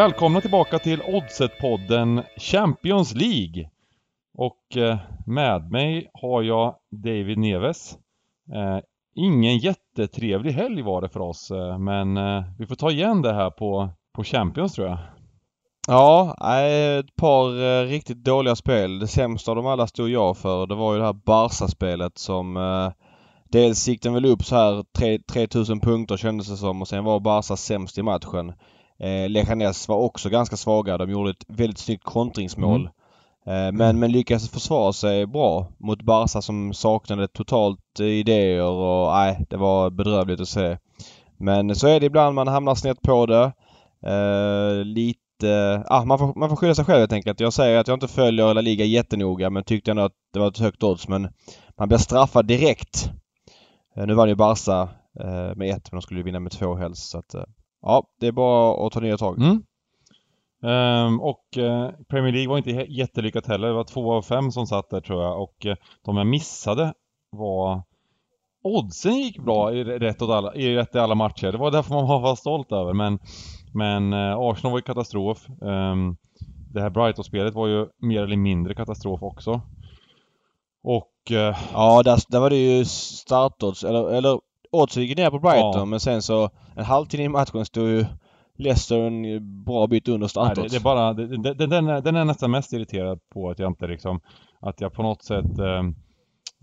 Välkomna tillbaka till Oddset-podden Champions League. Och eh, med mig har jag David Neves. Eh, ingen jättetrevlig helg var det för oss, eh, men vi får ta igen det här på, på Champions tror jag. Ja, ett par riktigt dåliga spel. Det sämsta av dem alla stod jag för. Det var ju det här Barca-spelet som Dels gick den väl upp så här 3000 punkter kändes det som och sen var Barca sämst i matchen. Eh, Leganes var också ganska svaga. De gjorde ett väldigt snyggt kontringsmål. Mm. Eh, men, men lyckades försvara sig bra mot Barca som saknade totalt idéer och nej, det var bedrövligt att se. Men så är det ibland man hamnar snett på det. Eh, lite... Ah, man, får, man får skylla sig själv helt enkelt. Jag säger att jag inte följer La Liga jättenoga men tyckte ändå att det var ett högt odds men man blir straffad direkt. Eh, nu vann ju Barca eh, med ett men de skulle ju vinna med två helst så att eh, Ja, det är bara att ta nya tag. Mm. Um, och uh, Premier League var inte jättelyckat heller. Det var två av fem som satt där tror jag. Och uh, de jag missade var Oddsen gick bra i rätt, åt alla, i rätt i alla matcher. Det var därför man var stolt över. Men, men uh, Arsenal var ju katastrof. Um, det här Brighton-spelet var ju mer eller mindre katastrof också. Och... ja, där, där var det ju startodds, eller, eller oddsen gick ner på Brighton ja. men sen så en halvtimme i matchen stod ju Leicester en bra bit under startodds. Det, det, är bara, det, det, den, är, den är nästan mest irriterad på att jag inte liksom, att jag på något sätt ehm,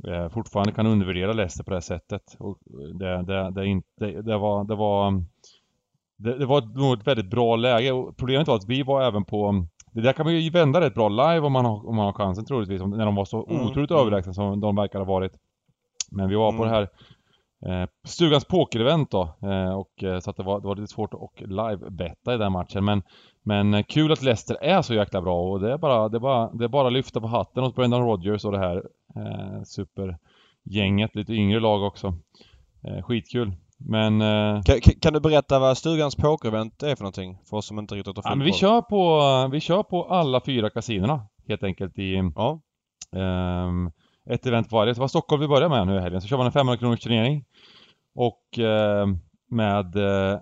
eh, fortfarande kan undervärdera Leicester på det här sättet. Och det, det, det, inte, det, var, det var det, det var nog ett väldigt bra läge och problemet var att vi var även på det där kan man ju vända rätt bra live om man har, om man har chansen troligtvis, när de var så mm. otroligt mm. överlägsna som de verkar ha varit. Men vi var mm. på det här stugans pokerevent då eh, och eh, så att det var, det var lite svårt att live-betta i den matchen men Men eh, kul att Leicester är så jäkla bra och det är bara, det är bara, det är bara att lyfta på hatten åt Brendan Rodgers och det här eh, supergänget, lite yngre lag också. Eh, skitkul. Men... Eh, kan, kan, du berätta vad stugans pokerevent är för någonting? För oss som inte riktigt har ja, men vi kör på, vi kör på alla fyra kasinorna helt enkelt i... Ja. Um, ett event varje. Det var Stockholm vi började med nu i helgen. Så kör man en 500 kronors turnering. Och eh, med eh,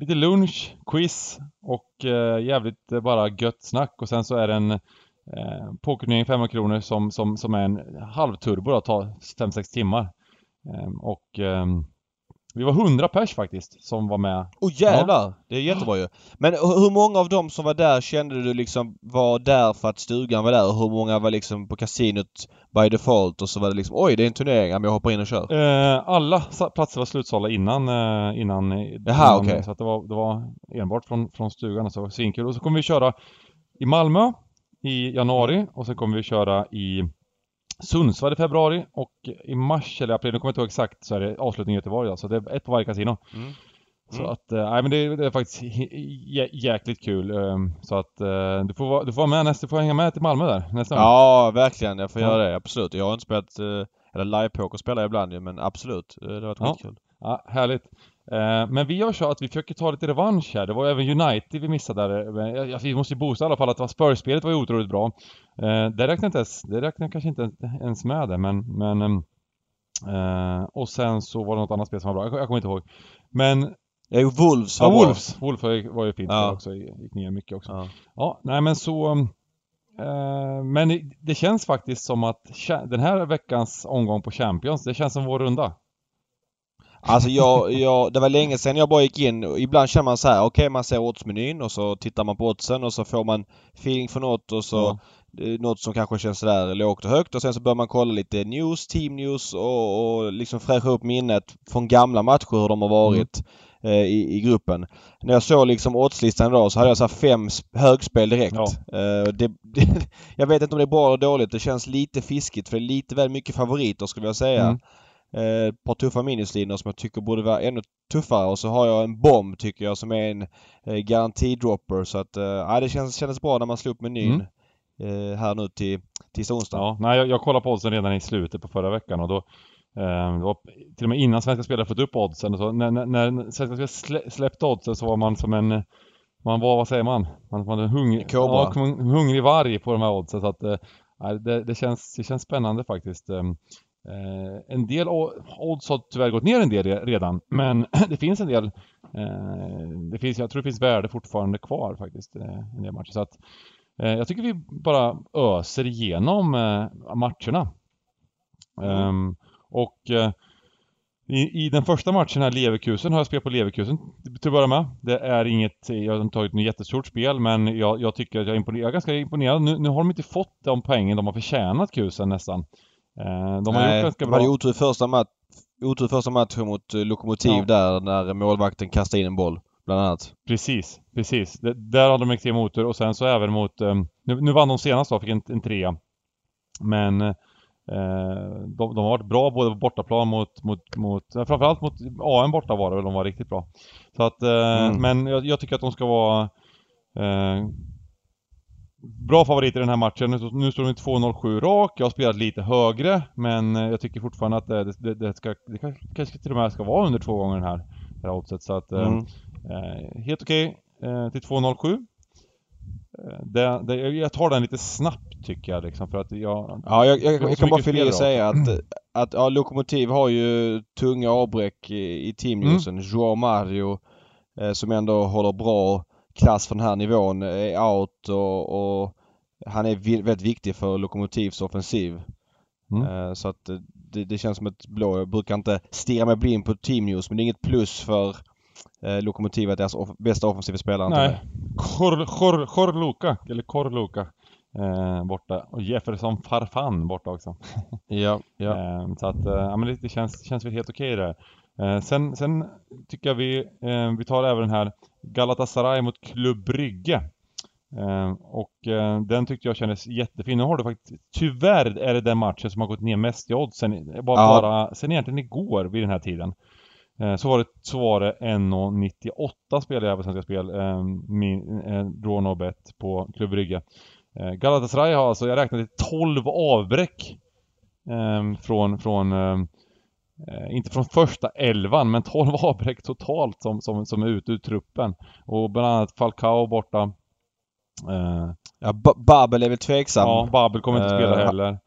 lite lunch, quiz och eh, jävligt eh, bara gött snack. Och sen så är det en eh, pokerturnering 500 kronor som, som, som är en halvturbo då, tar 5-6 timmar. Ehm, och ehm, vi var 100 pers faktiskt som var med. Åh oh, jävlar! Ja. Det är jättebra ju. Men hur många av dem som var där kände du liksom var där för att stugan var där och hur många var liksom på kasinot by default och så var det liksom oj det är en turnering, men jag hoppar in och kör? Eh, alla platser var slutsålda innan, eh, innan, Jaha, okej. Okay. Så att det var, det var enbart från, från stugan och så svinkul. Och så kommer vi köra i Malmö i januari och sen kommer vi köra i Sundsvall i februari och i mars eller april, nu kommer jag inte ihåg exakt, så är det avslutning i Göteborg alltså. Det är ett på varje kasino. Mm. Så mm. att, eh, nej men det, det, är faktiskt jäkligt kul. Ehm, så att eh, du får, du får vara med nästa, du får hänga med till Malmö där nästa gång. Ja, verkligen. Jag får ja. göra det. Absolut. Jag har inte spelat, eh, eller live-poker spelar jag ibland ju, men absolut. Det har varit ja. skitkul. Ja, härligt. Men vi gör så att vi försöker ta lite revansch här. Det var även United vi missade där. Vi måste ju boosta i alla fall att Spurs-spelet var ju otroligt bra. Det räknar inte ens, det räknar kanske inte ens med det men, men och sen så var det något annat spel som var bra. Jag, kommer inte ihåg. Men Ja, Wolves var Ja, Wolves. Wolves var ju fint ja. också. Gick ner mycket också. Ja, ja nej men så... Eh, men det känns faktiskt som att den här veckans omgång på Champions, det känns som vår runda. Alltså jag, jag, det var länge sedan jag bara gick in. Ibland känner man så här, okej okay, man ser oddsmenyn och så tittar man på oddsen och så får man feeling för något och så ja. Något som kanske känns sådär lågt och högt och sen så börjar man kolla lite news, team news och, och liksom fräscha upp minnet från gamla matcher hur de har varit. Mm. I, i gruppen. När jag såg liksom oddslistan idag så hade jag så fem högspel direkt. Ja. Uh, det, det, jag vet inte om det är bra eller dåligt. Det känns lite fiskigt för det är lite väl mycket favoriter skulle jag säga. Mm. Uh, ett par tuffa minuslinjer som jag tycker borde vara ännu tuffare och så har jag en bomb tycker jag som är en uh, garantidropper så att uh, det känns, kändes bra när man slog upp menyn. Mm. Uh, här nu till tisdag onsdag. Ja, nej jag, jag kollade på oddsen redan i slutet på förra veckan och då Ehm, det var till och med innan svenska spelare fått upp oddsen. Så när, när, när svenska spelare släppte oddsen så var man som en, man var, vad säger man? Man var en hungrig, ja, hungrig varg på de här oddsen. Så att, äh, det, det, känns, det känns spännande faktiskt. Ehm, Eh, en del odds har tyvärr gått ner en del redan, men det finns en del eh, det finns, Jag tror det finns värde fortfarande kvar faktiskt, eh, en del matcher. Så att, eh, jag tycker vi bara öser igenom eh, matcherna. Mm. Um, och i, I den första matchen här, Leverkusen, har jag spelat på Leverkusen till att börja med. Det är inget, jag har inte tagit något jättestort spel men jag, jag tycker att jag är, imponerad, jag är ganska imponerad. Nu, nu har de inte fått de poängen de har förtjänat Kusen nästan. Eh, de har Nej, gjort ganska bra. De hade otur första, mat otur första matchen mot uh, Lokomotiv ja. där när målvakten kastade in en boll. Bland annat. Precis, precis. Det, där hade de extrem otur och sen så även mot, um, nu, nu vann de senast då, fick en, en trea. Men Eh, de, de, har varit bra både på bortaplan mot, mot, mot framförallt mot AM borta var det väl de var riktigt bra. Så att, eh, mm. men jag, jag, tycker att de ska vara eh, bra favoriter i den här matchen. Nu, står de 2-0-7 rak. Jag har spelat lite högre men jag tycker fortfarande att det, det, det ska, det kanske till och med ska vara under två gånger den här, det här oddset. Så att, mm. eh, helt okej okay, till 2-0-7. Det, det, jag tar den lite snabbt tycker jag liksom för att jag... Ja, jag, jag, jag kan bara fylla i och säga att, att ja, Lokomotiv har ju tunga avbräck i, i teamnewsen. Mm. Joao Mario eh, som ändå håller bra klass för den här nivån är out och, och han är väldigt viktig för Lokomotivs offensiv. Mm. Eh, så att det, det, känns som ett blå. Jag brukar inte stirra mig blind på team news men det är inget plus för eh, Lokomotiv deras off bästa offensiva spelare Nej. Kor, Kor, Korluka, eller Korluka eh, borta. Och Jefferson Farfan borta också. ja, ja. Eh, så att, eh, men det, känns, känns väl helt okej okay där. Eh, sen, sen tycker jag vi, eh, vi tar även den här Galatasaray mot Klubb Brygge. Uh, och uh, den tyckte jag kändes jättefin. Nu har du faktiskt, tyvärr är det den matchen som har gått ner mest i odds sen, bara, ja. bara, sen egentligen igår vid den här tiden. Eh, så var det, så var det 1,98 spelade jag på Svenska Spel, eh, min, eh, draw no bet på Klubb Brygge. Eh, Galatasaray har alltså, jag räknade 12 avbräck eh, från, från eh, eh, inte från första elvan, men 12 avbräck totalt som, som, som är ute ur truppen. Och bland annat Falcao borta. ja, Babel är väl tveksam. Ja, Babel kommer inte spela heller.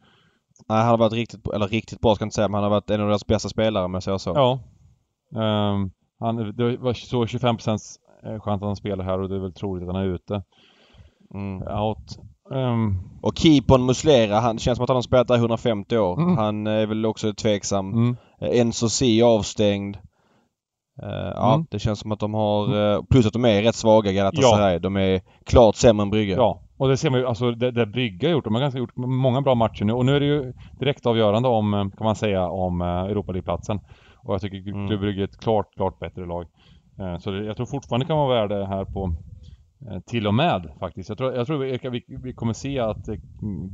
Nej, han har varit riktigt, eller riktigt bra ska jag inte säga, men han har varit en av deras bästa spelare om jag säger så. Ja, Um, han, det var så 25% eh, chans att han spelar här och det är väl troligt att han är ute. Mm. Out. Um, och keepern Muslera, han känns som att han har spelat där 150 år. Mm. Han är väl också tveksam. Mm. Eh, Enzo C avstängd. Uh, ja, mm. det känns som att de har... Uh, plus att de är rätt svaga Galatasaray. Ja. De är klart sämre än Brygge. Ja, och det ser man ju, alltså det, det Brygge har gjort. De har ganska gjort många bra matcher nu och nu är det ju direkt avgörande om, kan man säga, om Europa League-platsen. Och jag tycker mm. Brygge är ett klart, klart bättre lag. Eh, så det, jag tror fortfarande kan vara värde här på eh, Eh, till och med faktiskt. Jag tror, jag tror vi, vi, kommer se att eh,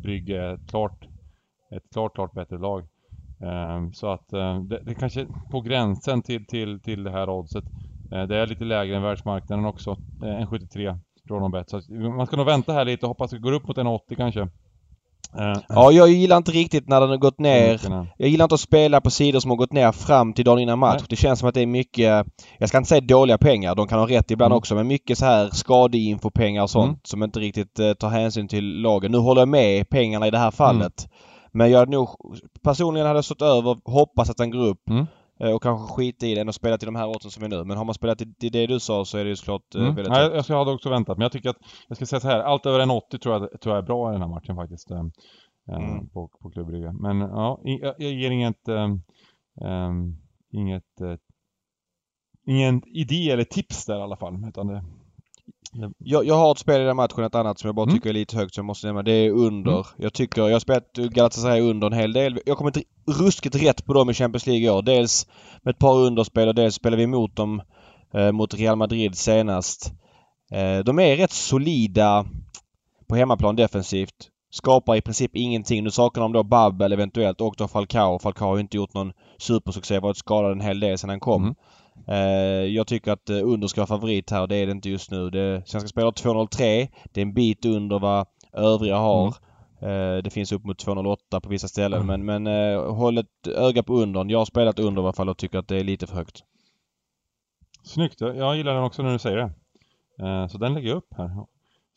Brygge är ett klart, ett klart, klart bättre lag. Ehm, så att eh, det, det kanske på gränsen till, till, till det här oddset. Det är lite lägre än världsmarknaden också. 1,73 Drawn bet. Så man ska nog vänta här lite och hoppas att det går upp mot 1,80 kanske. Uh, ja, jag gillar inte riktigt när den har gått ner. Jag gillar inte att spela på sidor som har gått ner fram till dagen innan match. Nej. Det känns som att det är mycket, jag ska inte säga dåliga pengar, de kan ha rätt ibland mm. också, men mycket så här skadeinfopengar och sånt mm. som inte riktigt uh, tar hänsyn till lagen. Nu håller jag med pengarna i det här fallet. Mm. Men jag hade nog personligen hade stått över, hoppas att den går upp. Eh, och kanske skita i den och spela till de här oddsen som är nu. Men har man spelat i det du sa så är det ju såklart mm. väldigt Nej, jag, jag hade också väntat. Men jag tycker att, jag ska säga så här, allt över en 80 tror jag, tror jag är bra i den här matchen faktiskt. Eh, mm. På, på klubbriga. Men ja, jag, jag ger inget, um, inget, uh, ingen idé eller tips där i alla fall. Utan det, jag, jag, har ett spel i den matchen, ett annat som jag bara mm. tycker är lite högt som jag måste nämna. Det är under. Mm. Jag tycker, jag har spelat Galatasaray under en hel del. Jag kommer inte ruskigt rätt på dem i Champions League i år. Dels med ett par underspel och dels spelar vi emot dem eh, mot Real Madrid senast. Eh, de är rätt solida på hemmaplan defensivt. Skapar i princip ingenting. Nu saknar de då Babel eventuellt och då Falcao. Falcao har ju inte gjort någon supersuccé. Varit skadad en hel del sedan han kom. Mm. Eh, jag tycker att eh, under ska vara favorit här och det är det inte just nu. Det, Svenska spelare 2.03. Det är en bit under vad övriga har. Mm. Det finns upp mot 2.08 på vissa ställen mm. men, men håll ett öga på undern. Jag har spelat under i alla fall och tycker att det är lite för högt. Snyggt! Jag gillar den också när du säger det. Så den lägger jag upp här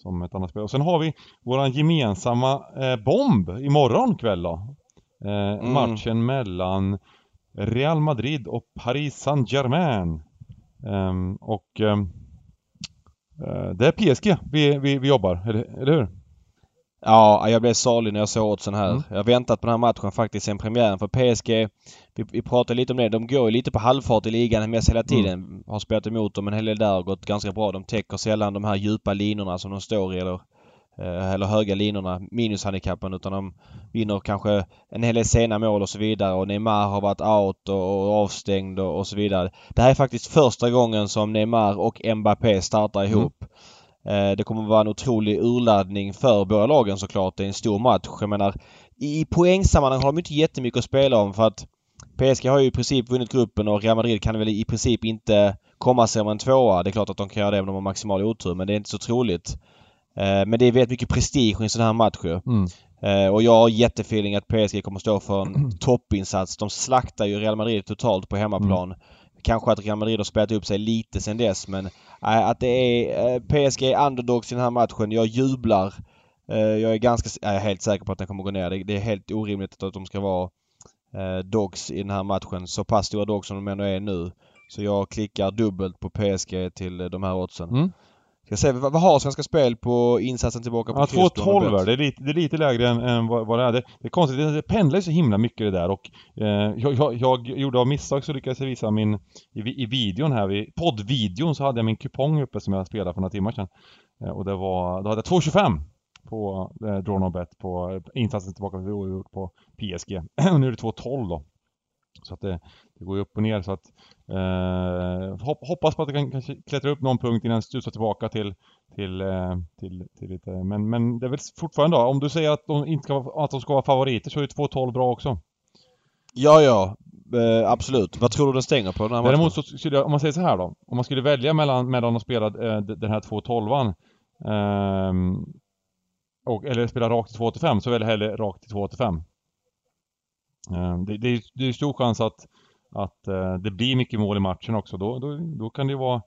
som ett annat spel. Och sen har vi våran gemensamma bomb imorgon kväll då. Eh, Mm. Matchen mellan Real Madrid och Paris Saint-Germain. Ehm, och eh, det är PSG vi, vi, vi jobbar, eller, eller hur? Ja, jag blev salig när jag såg oddsen här. Mm. Jag har väntat på den här matchen faktiskt sen premiären för PSG. Vi, vi pratade lite om det. De går ju lite på halvfart i ligan mest hela tiden. Har spelat emot dem en hel del där och gått ganska bra. De täcker sällan de här djupa linorna som de står i eller, eller höga linorna, minushandikappen, utan de vinner kanske en hel del sena mål och så vidare och Neymar har varit out och, och avstängd och, och så vidare. Det här är faktiskt första gången som Neymar och Mbappé startar ihop. Eh, Det kommer att vara en otrolig urladdning för båda lagen såklart. Det är en stor match. Jag menar, i poängsammanhang har de inte jättemycket att spela om för att PSG har ju i princip vunnit gruppen och Real Madrid kan väl i princip inte komma sämre än tvåa. Det är klart att de kan göra det om de har maximal otur men det är inte så troligt. Eh, Men det är väldigt mycket prestige i en sån här match ju. Mm. Eh, Och jag har jättefeeling att PSG kommer stå för en toppinsats. De slaktar ju Real Madrid totalt på hemmaplan. Kanske att Real Madrid har spelat upp sig lite sen dess men eh, att det är PSG är underdogs i den här matchen. Jag jublar. Jag är ganska jag är helt säker på att den kommer gå ner. Det- är helt orimligt att de ska vara dogs i den här matchen. Så pass stora dogs som de ändå är nu. Så jag klickar dubbelt på PSG till de här oddsen. Mm. Ska se, vad, vad har Svenska Spel på insatsen tillbaka på Ja, kryss? då, om 2.12 bet? är det. är lite, det är lite lägre än, än vad, vad det är. Det, det är konstigt, det, det pendlar ju så himla mycket det där och eh, jag, jag, jag gjorde av misstag så lyckades jag visa min, i, i videon här, vid poddvideon så hade jag min kupong uppe som jag spelade för några timmar sedan. Eh, och det var, då hade jag 2.25 på eh, Draw No Bet på eh, insatsen tillbaka till oavgjort på PSG. och nu är det 2.12 då. Så att det, det går ju upp och ner så att eh, hopp, hoppas på att det kan kanske klättra upp någon punkt innan det stusar tillbaka till till, eh, till, till lite, men, men det är väl fortfarande då, om du säger att de inte ska, vara- att de ska vara favoriter så är ju 2-12 bra också. Ja, ja. Eh, absolut. Vad tror du den stänger på den här matchen? Däremot så skulle jag, om man säger så här då, om man skulle välja mellan, mellan att spela eh, den här 2-12an ehm, och, eller spela rakt till 2-85 så väljer jag hellre rakt till 2-85. Ehm, det, det, är, det är stor chans att, att eh, det blir mycket mål i matchen också. Då, då, då kan det ju vara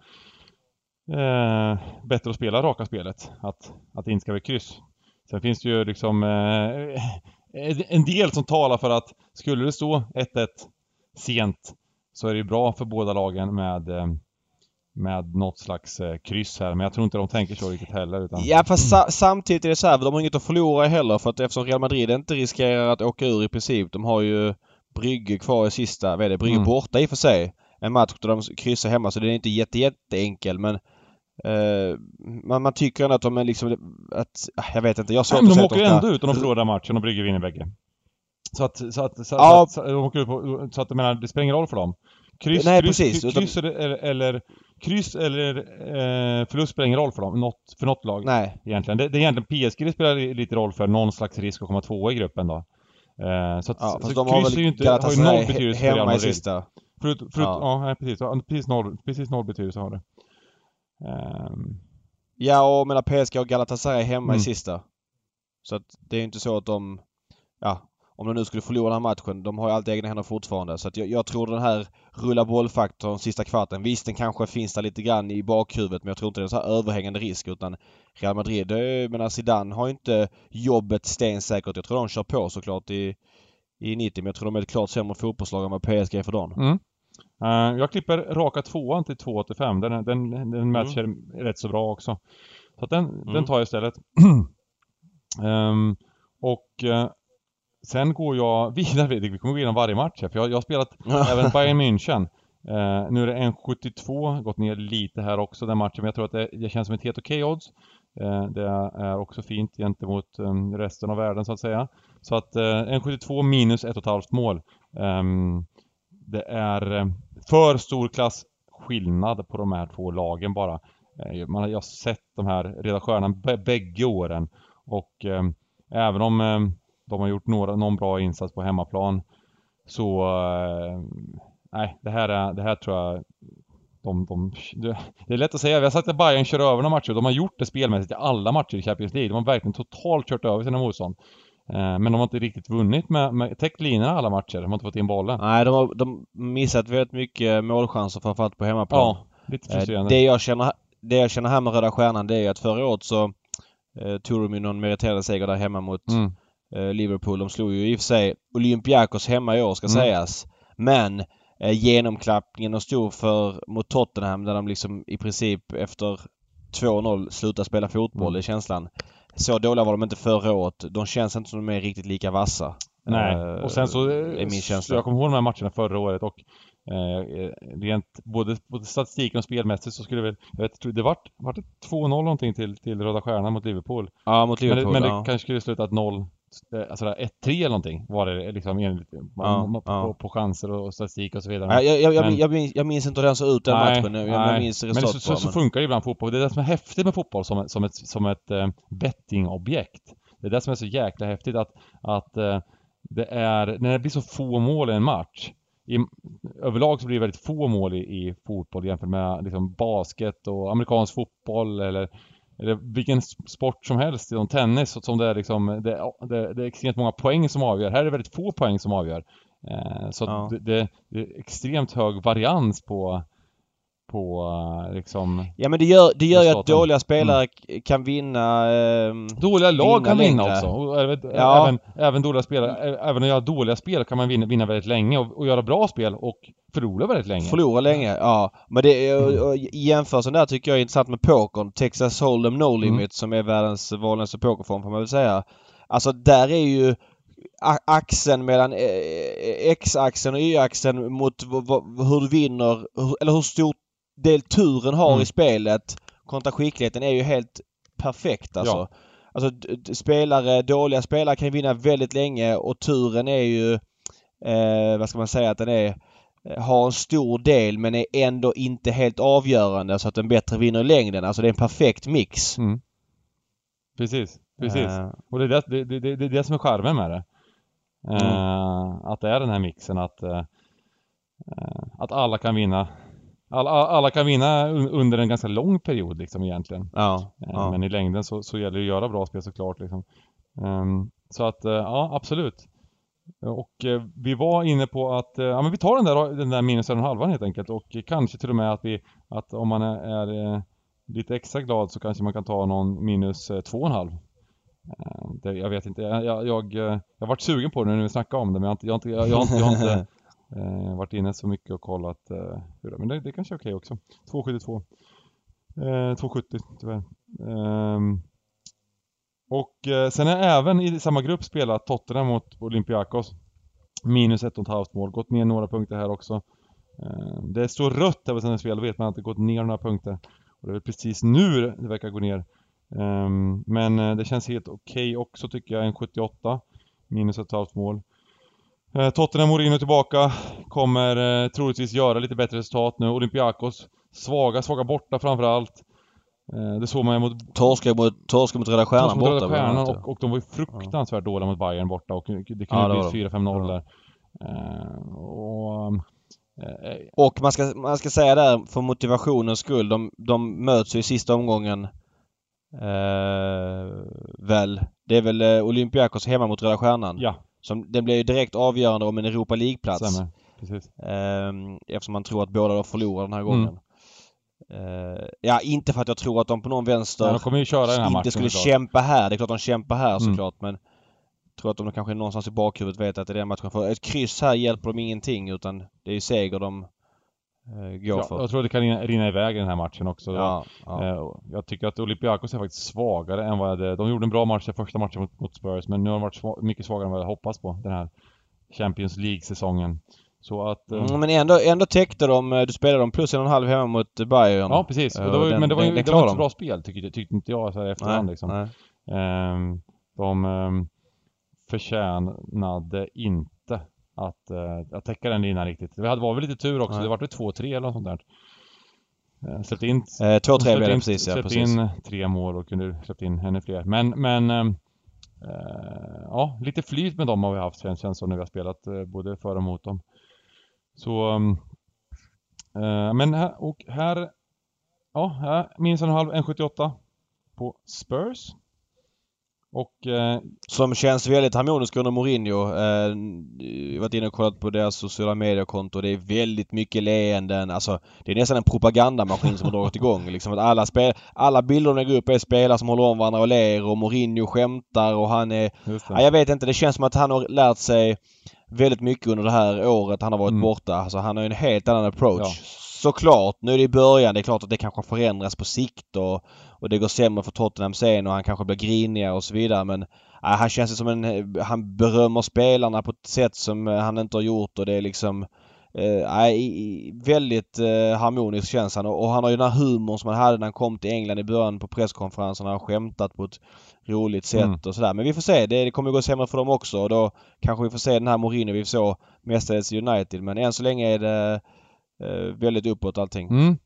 eh, bättre att spela raka spelet. Att, att det inte ska vara kryss. Sen finns det ju liksom eh, eh en del som talar för att skulle det stå 1-1 sent så är det ju bra för båda lagen med eh, med något slags eh, kryss här. Men jag tror inte de tänker så riktigt heller. Utan... Ja fast sa- samtidigt är det så här, de har inget att förlora heller för att eftersom Real Madrid inte riskerar att åka ur i princip. De har ju Brygge kvar i sista, vad är det? Brygge Mm. borta i och för sig. En match där de kryssar hemma så det är inte jätte, jätteenkel men eh, man, man tycker ändå att de är liksom att, ah, jag vet inte, jag har svårt Nej, men att de säga åker ju att ändå ut om de förlorar matchen och Brygge vinner bägge. Så att, så att, så, Ja. så att, de åker ut på, så att jag menar, det spelar ingen roll för dem. Kryss, Nej, kryss, precis, kryss, eller, eller, kryss eller eh, förlust spelar ingen roll för dem. Något, för något lag. Nej. Egentligen. Det, det är egentligen PSG det spelar li- lite roll för någon slags risk att komma tvåa i gruppen då. Eh, så att, Ja, så fast de har är ju väl inte, har ju noll betydelse för Real hemma i Madrid. sista. Förut, förut, Ja. ja. precis. Precis, noll, precis noll betydelse har det. Ehm, Ja, och menar PSG och Galatasaray hemma Mm. i sista. Så att det är inte så att de... Ja, om de nu skulle förlora den här matchen. De har ju allt i egna händer fortfarande. Så att jag, jag tror den här rulla bollfaktorn sista kvarten. Visst, den kanske finns där lite grann i bakhuvudet men jag tror inte det är en så här överhängande risk utan Real Madrid, jag menar Zidane har ju inte jobbet stensäkert. Jag tror de kör på såklart i, i 90 men jag tror de är ett klart sämre fotbollslag än vad PSG är för dagen. Mm. Eh, jag klipper raka tvåan till 2,85. Den, den, den matchar rätt så bra också. Så den, den tar jag istället. Ehm, och eh, sen går jag vidare. Vi kommer gå igenom varje match här, för jag, jag har spelat även Bayern München. Eh, nu är det 1,72, gått ner lite här också den matchen, men jag tror att det, det känns som ett helt okej odds. Eh, det är också fint gentemot ehm, resten av världen så att säga. Så att eh, en 1,72 minus 1,5 mål. Ehm, det är ehm, för stor klassskillnad på de här två lagen bara. Eh, man har, jag har sett de här Röda Stjärnan bägge åren och även om de har gjort några, någon bra insats på hemmaplan så nej, det här, är, det här tror jag de, de, det, är lätt att säga, vi har sagt att Bayern kör över några matcher. De har gjort det spelmässigt i alla matcher i Champions League. De har verkligen totalt kört över sina motstånd. Eh, men de har inte riktigt vunnit med, med täckt linorna alla matcher. De har inte fått in bollen. Nej, de har de missat väldigt mycket målchanser framförallt på hemmaplan. Ja, lite Eh, frustrerande. Det jag känner, det jag känner här med Röda Stjärnan det är att förra året så eh, tog de ju någon meriterad seger där hemma mot Mm. eh, Liverpool. De slog ju i och för sig Olympiakos hemma i år ska Mm. sägas. Men genomklappningen de stod för mot Tottenham där de liksom i princip efter 2-0 slutade spela fotboll Mm. i känslan. Så dåliga var de inte förra året. De känns inte som de är riktigt lika vassa. Nej, Eh, och sen så... är min känsla. Jag kommer ihåg de här matcherna förra året och eh, rent både, både statistiken och spelmässigt så skulle väl... Jag vet, det vart, vart det 2-0 någonting till, till Röda Stjärnan mot Liverpool. Ja, mot Men det, Liverpool. men det ja. kanske skulle slutat 0 eh, Alltså där 1-3 eller någonting var det liksom enligt Ja, på, ja. på chanser och statistik och så vidare. Nej, jag, jag, jag, Men- jag, minns, jag minns inte den såg ut den Nej, matchen. Jag, jag nej. minns Men så, så, så funkar det ibland fotboll. Det är det som är häftigt med fotboll som, som ett, som ett eh, bettingobjekt. Det är det som är så jäkla häftigt att, att eh, det är, när det blir så få mål i en match. I, överlag så blir det väldigt få mål i, i fotboll jämfört med liksom basket och amerikansk fotboll eller, eller vilken sport som helst, inom tennis som det är liksom, det, det, det är extremt många poäng som avgör. Här är det väldigt få poäng som avgör. Eh, så Ja. det, det är extremt hög varians på på eh, liksom Ja men det gör, det gör ju att dåliga spelare k- kan vinna... ehm, Dåliga lag kan Vinna vinna längre. också. Och även, Ja. även, även dåliga spelare, även att göra dåliga spel kan man vinna, vinna väldigt länge och, och göra bra spel och förlora väldigt länge. Förlora länge, ja. Men det är, och, och, jämförelsen där tycker jag är intressant med pokern. Texas Hold'em No Limit Mm. som är världens vanligaste pokerform får man väl säga. Alltså där är ju axeln mellan eh, X-axeln och Y-axeln mot hur du vinner, eller hur stor del turen har Mm. i spelet kontra skickligheten är ju helt perfekt alltså. Ja. Alltså spelare, dåliga spelare kan vinna väldigt länge och turen är ju, eh, vad ska man säga, att den är eh, har en stor del men är ändå inte helt avgörande så att den bättre vinner i längden. Alltså det är en perfekt mix. Mm. Precis, precis. Eh, Och det är det, det, det, det är det som är charmen med det. Eh, Mm. Att det är den här mixen att eh, eh, Att alla kan vinna alla, alla kan vinna un- under en ganska lång period liksom egentligen. ja, Eh, ja. Men i längden så, så gäller det att göra bra spel såklart liksom. Ehm, så att, eh, ja absolut. Och eh, vi var inne på att, ja men vi tar den där, den där minus en och halvan helt enkelt och kanske till och med att vi, att om man är, lite extra glad så kanske man kan ta någon minus två och en halv. Eh, det, jag vet inte, jag, jag, jag, jag varit sugen på det när vi snackade om det men jag har inte, jag jag, jag inte, jag har inte eh, varit inne så mycket och kollat eh, hur det Men det, det kanske är okej också. 2,72. Eh, 2,70 tyvärr. Eh, och eh, sen jag även i samma grupp spelat Tottenham mot Olympiakos. Minus ett och ett halvt mål. Gått ner några punkter här också. Eh, det står rött över sina spel, då vet man att det gått ner några punkter. Och det är väl precis nu det verkar gå ner. Ehm, men eh, det känns helt okej också tycker jag, en 78. Minus ett och ett halvt mål. Eh, Tottenham Mourinho tillbaka. Kommer eh, troligtvis göra lite bättre resultat nu. Olympiakos svaga, svaga borta framförallt. Eh, det såg man ju mot Torska mot, torska mot Röda Stjärnan Torsk mot Röda borta. Stjärnan och, och de var ju fruktansvärt dåliga mot Bayern borta och det kunde Ja, det bli var de. 4-5-0 Ja. där. Eh, och... eh, Och man ska, man ska säga där för motivationens skull. De, de möts ju i sista omgången. Eh, väl. Det är väl eh, Olympiakos hemma mot Röda Stjärnan. ja, Som, den blir ju direkt avgörande om en Europa League-plats. stämmer. Precis. Eh, eftersom man tror att båda då förlorar den här Mm. gången. Eh, ja, inte för att jag tror att de på någon vänster Ja, de kommer ju köra den här inte skulle kämpa här. Det är klart de kämpar här Mm. såklart men jag tror att de kanske någonstans i bakhuvudet vet att det är den matchen. För ett kryss här hjälper dem ingenting utan det är ju seger de Ja, för. jag tror det kan rinna, rinna iväg i den här matchen också. Ja, ja. Eh, jag tycker att Olympiakos är faktiskt svagare än vad hade... De gjorde en bra match i första matchen mot, mot Spurs men nu har de varit mycket svagare än vad jag hade hoppats på den här Champions League-säsongen. Så att... eh, Mm, men ändå, ändå täckte de, eh, du spelade de plus en och en halv hemma mot Bayern. Ja precis, Eh, det var, den- men det var ju det var bra spel tyckte, tyckte inte jag så här efterhand nej, liksom. nej. Ehm, de um, förtjänade inte att, eh, att täcka den linan riktigt. Det var väl lite tur också, Nej. det var väl 2-3 eller något sånt där. Uh, släppte in, Eh, två, tre släppte blev det precis ja, släppte precis. in tre mål och kunde släppt in ännu fler. Men, men eh, ja, lite flyt med dem har vi haft känns känns som när vi har spelat eh, både för och mot dem. Så eh, men här, och här Ja, här, och en halv, 1,78 på Spurs. Och... Eh, som känns väldigt harmonisk under Mourinho. Eh, varit inne och kollat på deras sociala mediekonto. Det är väldigt mycket leenden. Alltså det är nästan en propagandamaskin som har dragit igång. Liksom att alla, spel, alla bilder de lägger upp är spelare som håller om varandra och ler och Mourinho skämtar och han är... Ja, jag vet inte. Det känns som att han har lärt sig väldigt mycket under det här året han har varit mm. borta. Alltså han har en helt annan approach. Ja. Såklart, nu är det i början. Det är klart att det kanske förändras på sikt och, och det går sämre för Tottenham sen och han kanske blir grinigare och så vidare men äh, han känns som en... Han berömmer spelarna på ett sätt som eh, han inte har gjort och det är liksom... Eh, väldigt eh, harmonisk känns han och, och, han har ju den här humorn som han hade när han kom till England i början på presskonferenserna och skämtat på ett roligt sätt mm. och sådär. Men vi får se. Det, det kommer gå sämre för dem också och då kanske vi får se den här Mourinho vi såg mestadels i United. Men än så länge är det eh, väldigt uppåt allting. Mm.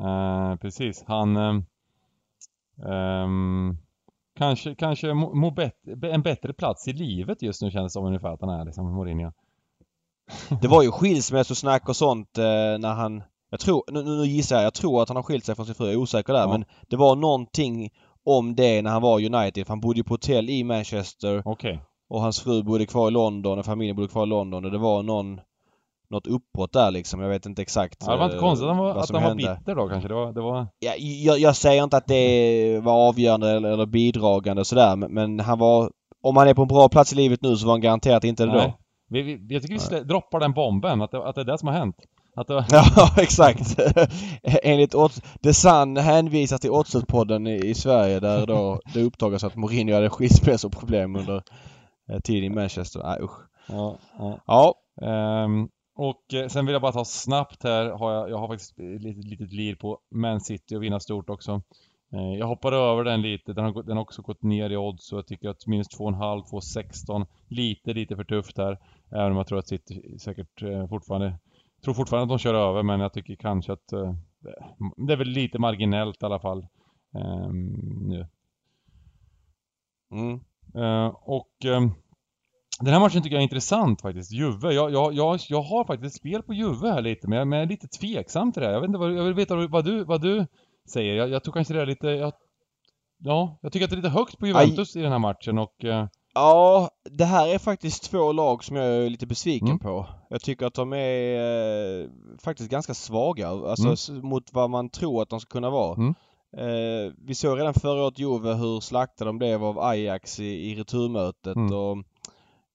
Uh, precis. Han... Um, kanske kanske må, må bet, en bättre plats i livet just nu känns det som ungefär att han är liksom Mourinho. det var ju skilsmässosnack och sånt eh, när han... Jag tror, nu, nu gissar jag, jag tror att han har skilt sig från sin fru. Jag är osäker där ja. men det var någonting om det när han var i United. För han bodde på hotell i Manchester. Okay. Och hans fru bodde kvar i London och familjen bodde kvar i London och det var någon något uppbrott där liksom. Jag vet inte exakt ja, Det var inte konstigt att var, att han var bitter då kanske. Det var... Det var... Ja, jag, jag säger inte att det var avgörande eller, eller bidragande och sådär men, men, han var... Om han är på en bra plats i livet nu så var han garanterat inte det Nej. då. Vi, vi, jag tycker vi droppar den bomben, att det, att det är det som har hänt. Att det. Ja, exakt. Enligt odds... The Sun hänvisar till Oddset-podden i, i, Sverige där då det uppdagas att Mourinho hade skilsmässoproblem under eh, tiden i Manchester. Nej usch. Ja. ja. ja. Um, och eh, sen vill jag bara ta snabbt här, har jag, jag har faktiskt ett litet, litet lir på Man City och vinna stort också. Eh, jag hoppar över den lite, den har, den har också gått ner i odds så jag tycker att minus 2,5, 2,16 lite, lite för tufft här. Även om jag tror att City säkert eh, fortfarande, tror fortfarande att de kör över men jag tycker kanske att det är väl lite marginellt i alla fall. Um, nu. Mm. Uh, och um, den här matchen tycker jag är intressant faktiskt. Juve. Jag, jag, jag, jag har faktiskt spel på Juve här lite, men jag är lite tveksam till det. Jag, vet inte vad, jag vill veta vad du, vad du säger. Jag, jag tror kanske det är lite... Jag, ja, jag tycker att det är lite högt på Juventus Aj. i den här matchen och... Uh... Ja, det här är faktiskt två lag som jag är lite besviken mm. på. Jag tycker att de är eh, faktiskt ganska svaga, alltså mm. mot vad man tror att de ska kunna vara. Mm. Eh, vi såg redan förra året Juve hur slaktade de blev av Ajax i, i returmötet mm. och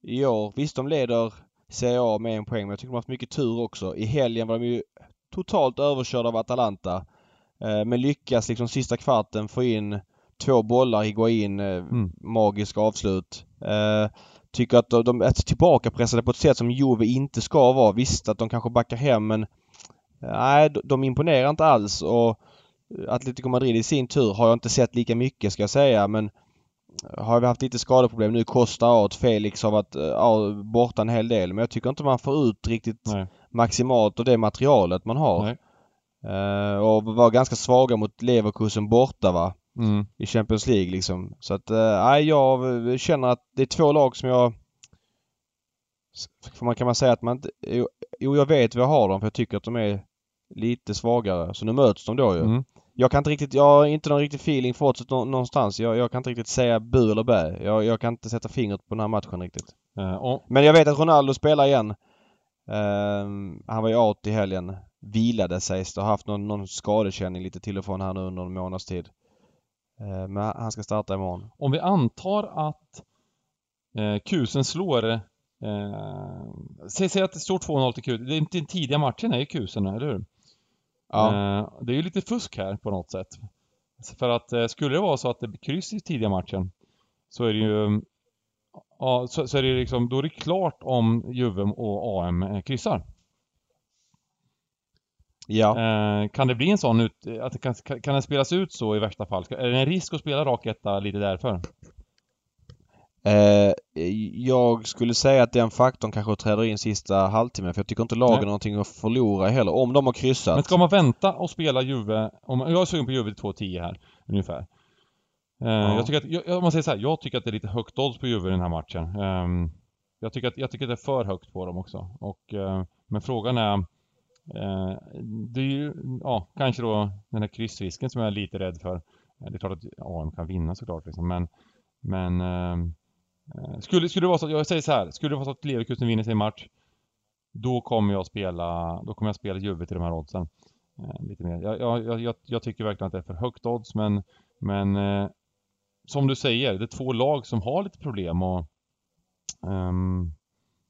i år. Visst, de leder Serie A med en poäng men jag tycker de har haft mycket tur också. I helgen var de ju totalt överkörda av Atalanta. Eh, men lyckas liksom sista kvarten få in två bollar, Higuain, eh, mm. magisk avslut. Eh, tycker att de, är tillbakapressade på ett sätt som Juve inte ska vara. Visst att de kanske backar hem men nej, de, de imponerar inte alls och Atletico Madrid i sin tur har jag inte sett lika mycket ska jag säga men har vi haft lite skadeproblem nu. Costa Art, Felix har varit ja, borta en hel del. Men jag tycker inte man får ut riktigt Nej. maximalt av det materialet man har. Uh, och var ganska svaga mot Leverkusen borta va. Mm. I Champions League liksom. Så att, uh, jag känner att det är två lag som jag... För man kan man säga att man inte... Jo, jag vet vad jag har dem för jag tycker att de är lite svagare. Så nu möts de då ju. Mm jag kan inte riktigt, jag har inte någon riktig feeling för oddset någonstans. Jag, jag, kan inte riktigt säga bu eller bä. Jag, jag kan inte sätta fingret på den här matchen riktigt. Uh, och... Men jag vet att Ronaldo spelar igen. Uh, han var ju out i helgen. Vilade sägs det. Har haft någon, någon skadekänning lite till och från här nu under en månads tid. Uh, men han ska starta imorgon. Om vi antar att eh, Kusen slår eh, Säg, säg att det står 2-0 till Kusen. Det är inte den tidiga matchen är ju Kusen, eller hur? Ja. Eh, det är ju lite fusk här på något sätt. För att eh, skulle det vara så att det blir kryss i tidiga matchen så är det ju Ja, så, så är det liksom, då är det klart om Juve och AM eh, kryssar. Ja. kan det bli en sån ut, att det kan, kan den spelas ut så i värsta fall? Är det en risk att spela rak etta lite därför? Eh, jag skulle säga att den faktorn kanske träder in sista halvtimmen för jag tycker inte lagen har någonting att förlora heller. Om de har kryssat. Men ska man vänta och spela Juve, om, jag är sugen på Juve till 2-10 här ungefär. Eh, ja. Jag tycker att, jag, om man säger så här, jag tycker att det är lite högt odds på Juve i den här matchen. Eh, jag, tycker att, jag tycker att det är för högt på dem också. Och, eh, men frågan är det är ju, ja, kanske då den här kryssrisken som jag är lite rädd för. Det är klart att AM kan vinna såklart liksom, men men eh, Eh, skulle, skulle det vara så, jag säger så här, skulle det vara så att Leverkusen vinner sin match då kommer jag spela, då kommer jag spela Juve till de här oddsen. Eh, lite mer. Jag, jag, jag, jag, tycker verkligen att det är för högt odds men, men eh, som du säger, det är två lag som har lite problem och um,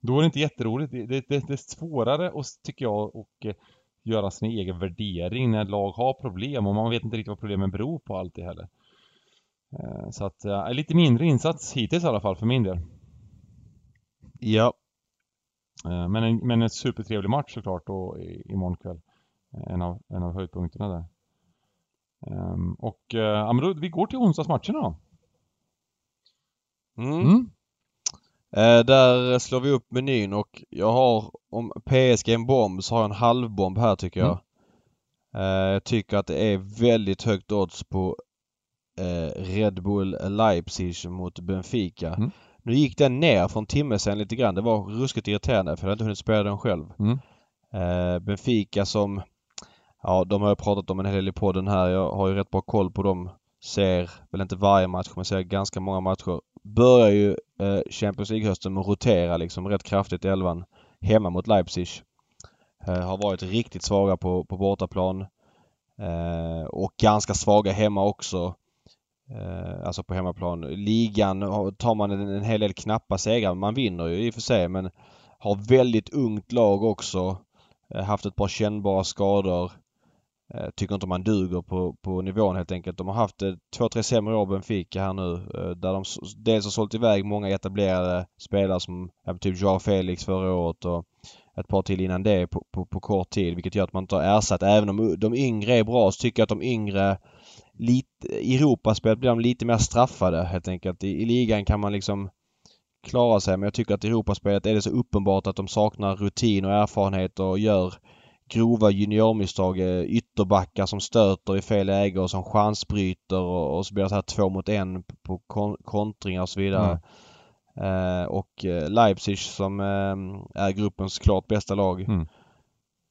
då är det inte jätteroligt. Det, det, det, det är svårare och, tycker jag att eh, göra sin egen värdering när lag har problem och man vet inte riktigt vad problemen beror på alltid heller. Uh, så att, uh, lite mindre insats hittills i alla fall för min del. Ja. Uh, men, en, men en supertrevlig match såklart då imorgon kväll. En av, en av höjdpunkterna där. Um, och ja, men då, vi går till onsdagsmatcherna då. Mm. mm. Eh, där slår vi upp menyn och jag har, om PSG är en bomb så har jag en halvbomb här tycker jag. Mm. Eh, jag tycker att det är väldigt högt odds på eh, Red Bull Leipzig mot Benfica. Mm. Nu gick den ner från timme sen lite grann. Det var ruskigt irriterande för jag hade inte hunnit spela den själv. Mm. Eh, Benfica som, ja de har jag pratat om en hel del i podden här. Jag har ju rätt bra koll på dem. Ser väl inte varje match men ser ganska många matcher börjar ju eh, Champions League-hösten med att rotera liksom rätt kraftigt i elvan hemma mot Leipzig. Eh, har varit riktigt svaga på, på bortaplan. Eh, och ganska svaga hemma också. Eh, alltså på hemmaplan. Ligan tar man en, en hel del knappa segrar. Man vinner ju i och för sig men har väldigt ungt lag också. Eh, haft ett par kännbara skador. Eh, tycker inte man duger på, på nivån helt enkelt. De har haft eh, två, tre sämre år Benfica här nu. Eh, där de dels har sålt iväg många etablerade spelare som typ Joao Felix förra året och ett par till innan det på, på, på, kort tid vilket gör att man inte har ersatt. Även om de yngre är bra så tycker jag att de yngre lite, i Europaspelet blir de lite mer straffade helt enkelt. I, I, ligan kan man liksom klara sig men jag tycker att i Europaspelet är det så uppenbart att de saknar rutin och erfarenhet och gör grova juniormisstag. Eh, ytterbackar som stöter i fel läge och som chansbryter och, och så blir det så här två mot en på kon kontringar och så vidare. Mm. Eh, och eh, Leipzig som eh, är gruppens klart bästa lag. Mm.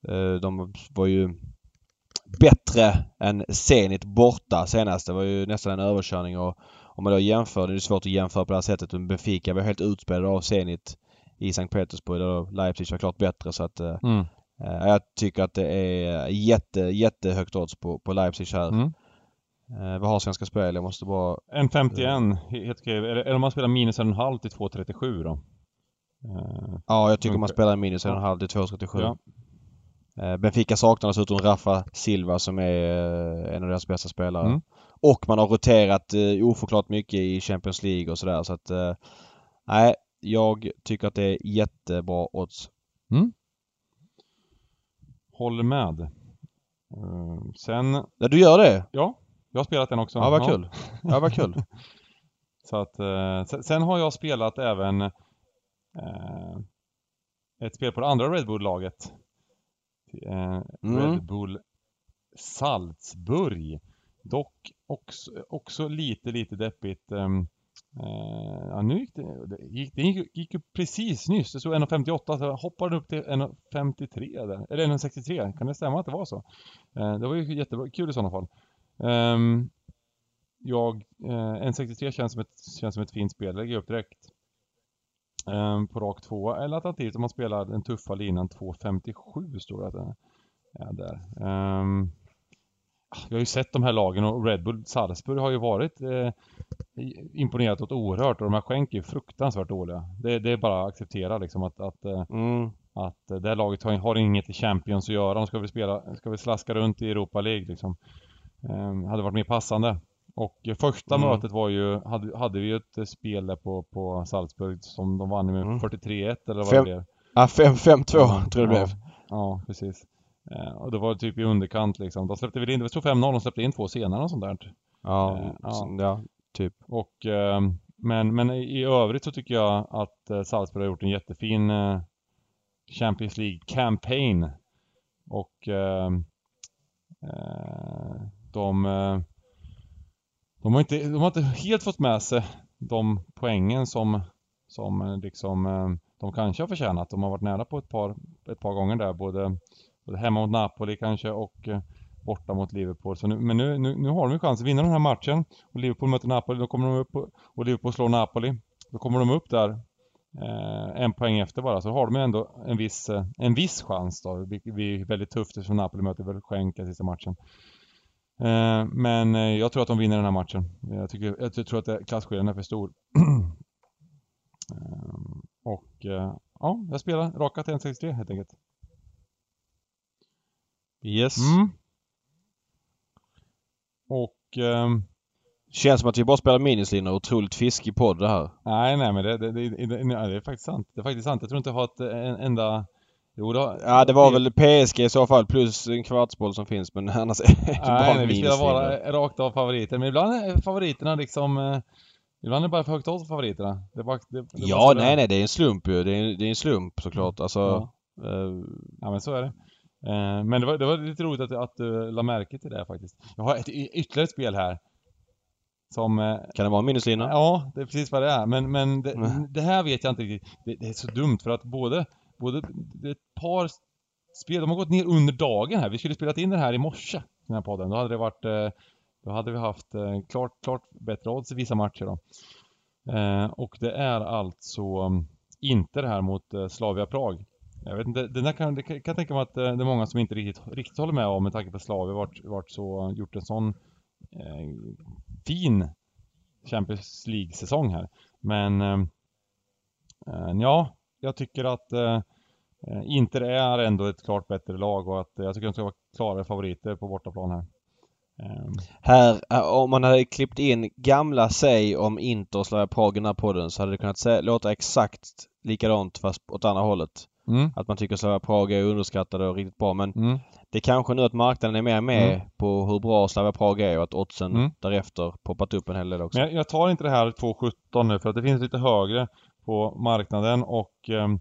Eh, de var ju bättre än Zenit borta senast. Det var ju nästan en överkörning och om man då jämför, det är svårt att jämföra på det här sättet. Men Benfica var helt utspelade av Zenit i Sankt Petersburg där Leipzig var klart bättre så att mm. Eh, jag tycker att det är jätte, jättehögt odds på, på Leipzig här. Mm. Eh, vad har Svenska Spel? Jag måste bara... En 51 helt okej. Eller om man spelar minus en halv till 2,37 då? Eh, ja, jag tycker man spelar minus en halv till 2,37. Ja. Eh, Benfica saknar dessutom Rafa Silva som är en av deras bästa spelare. Mm. Och man har roterat eh, oförklart mycket i Champions League och sådär så att... Nej, jag tycker att det är jättebra odds. Mm. Håller med. Sen... Ja, du gör det? Ja, jag har spelat den också. Ja, vad kul. Ja, vad kul. Så att, sen, har jag spelat även ett spel på det andra Red Bull-laget. Mm. Red Bull Salzburg. Dock också, också lite, lite deppigt. Um, Uh, ja, nu gick det, det gick, det gick, gick ju precis nyss. Det stod 1.58 så jag hoppade upp till 1.53 där. Eller 1.63, kan det stämma att det var så? Uh, det var ju jättebra, kul i sådana fall. Um, jag, uh, eh, 1.63 känns som, ett, känns som ett fint spel, lägger upp direkt. Um, på rak 2 eller alternativt om man spelar den tuffa linan 2.57 står det att den är där. Um, jag har ju sett de här lagen och Red Bull Salzburg har ju varit eh, imponerat åt oerhört och de här skänker är fruktansvärt dåliga. Det, det, är bara att acceptera liksom att, att, eh, mm. att det här laget har, har inget i Champions att göra. De ska väl spela, ska väl slaska runt i Europa League liksom. Eh, hade varit mer passande. Och första mm. mötet var ju, hade, hade vi ju ett spel där på, på Salzburg som de vann med mm. 43-1 eller vad Fem, det blev. Ja, 5-2 tror jag det blev. Ja, precis. Eh, och det var typ i underkant liksom. De släppte väl in, det stod 5-0, de släppte in två senare och sånt där. Ja, eh, ja. ja typ. Och, eh, men, men i övrigt så tycker jag att eh, Salzburg har gjort en jättefin eh, Champions League campaign. Och eh, eh, de, de, har inte, de har inte helt fått med sig de poängen som, som eh, liksom eh, de kanske har förtjänat. De har varit nära på ett par, ett par gånger där, både, både hemma mot Napoli kanske och eh, borta mot Liverpool. Så nu, men nu, nu, nu har de ju chans att vinna den här matchen. Och Liverpool möter Napoli, då kommer de upp och, och Liverpool slår Napoli. Då kommer de upp där eh, en poäng efter bara. Så har de ju ändå en viss, en viss chans då. Det blir väldigt tufft eftersom Napoli möter väl Schenka sista matchen. Eh, men eh, jag tror att de vinner den här matchen. Jag, tycker, jag tror att klasskillnaden är för stor. Ehm, och eh, ja, jag spelar raka till 1,63 helt enkelt. Yes. Mm. Och... Um, Känns som att vi bara spelar minuslinor. Otroligt fiskig podd det här. Nej, nej men det, det, det, det, det är faktiskt sant. Det är faktiskt sant. Jag tror inte jag har ett en, enda... Jo, då, ja, det var väl PSG i så fall plus en kvartsboll som finns men annars är det bara Nej, nej vi spelar bara rakt av favoriter. Men ibland är favoriterna liksom... Eh, ibland är det bara för högt odds favoriterna. Det bara, det, ja, nej, nej, det är en slump ju. Det är, det är en slump såklart. Alltså... Ja. Uh, ja, men så är det. Uh, men det var, det var lite roligt att, att du la märke till det faktiskt. Jag har ett ytterligare ett spel här som... Eh, kan det vara en minuslina? Ja, det är precis vad det är. Men, men det, mm. det här vet jag inte riktigt. Det, det, är så dumt för att både, både det är ett par spel, de har gått ner under dagen här. Vi skulle spelat in det här i morse, den här podden. Då hade det varit, eh, då hade vi haft eh, klart, klart bättre odds i vissa matcher då. Eh, och det är alltså mm, inte det här mot Slavia Prag. Jag vet inte, den där kan, det kan jag tänka mig att det är många som inte riktigt, riktigt håller med om med tanke på att Slavia varit, varit så, gjort en sån eh, fin Champions League-säsong här. Men eh, ja, jag tycker att eh, Inter är ändå ett klart bättre lag och att jag tycker att de ska vara klara favoriter på bortaplan här. Um. Här, om man hade klippt in gamla säg om Inter och Slavia Prag i den här podden så hade det kunnat säga, låta exakt likadant fast åt andra hållet. Mm. Att man tycker Slavia Prag är underskattade och riktigt bra men mm. det är kanske nu att marknaden är mer med mm. på hur bra Slavia Prag är och att oddsen mm. därefter poppat upp en hel del också. Men jag, jag tar inte det här 2,17 nu för att det finns lite högre på marknaden och ehm,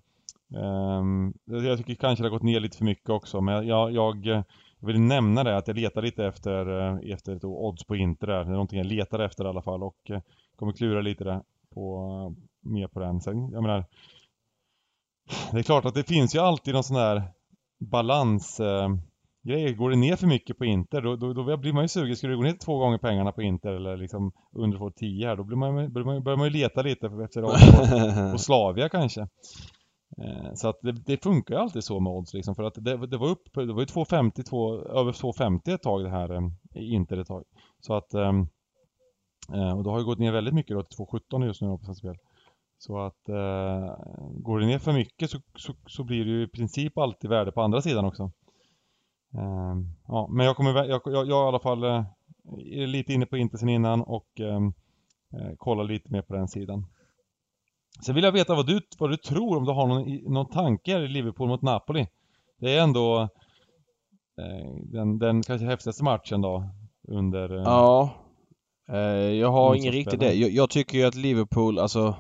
ehm, jag tycker kanske det har gått ner lite för mycket också men jag, jag, jag vill nämna det att jag letar lite efter, eh, efter ett odds på Inter där. Det är någonting jag letar efter i alla fall och eh, kommer klura lite där på, eh, mer på den. Sen, jag menar det är klart att det finns ju alltid någon sån där balans eh, grej. Går det ner för mycket på Inter då, då, då blir man ju sugen. Skulle det gå ner två gånger pengarna på Inter eller liksom under två tio här då blir man, börjar, man, börjar man ju leta lite efter på, på Slavia kanske. Eh, så att det, det, funkar ju alltid så med odds liksom för att det, det var upp, det var ju 2,50, två, över 2,50 ett tag det här eh, Inter ett tag. Så att ehm, eh, och då har ju gått ner väldigt mycket då till 2,17 just nu på svenska spel. Så att eh, går det ner för mycket så, så, så, blir det ju i princip alltid värde på andra sidan också. Eh, ja, men jag kommer, jag, jag, jag i alla fall eh, är lite inne på inte sen innan och ehm, eh, kollar lite mer på den sidan. Sen vill jag veta vad du, vad du tror om du har någon, någon tanke i Liverpool mot Napoli. Det är ändå eh, den, den kanske häftigaste matchen då under... Eh, ja. jag har ingen riktig det. Jag, jag tycker ju att Liverpool, alltså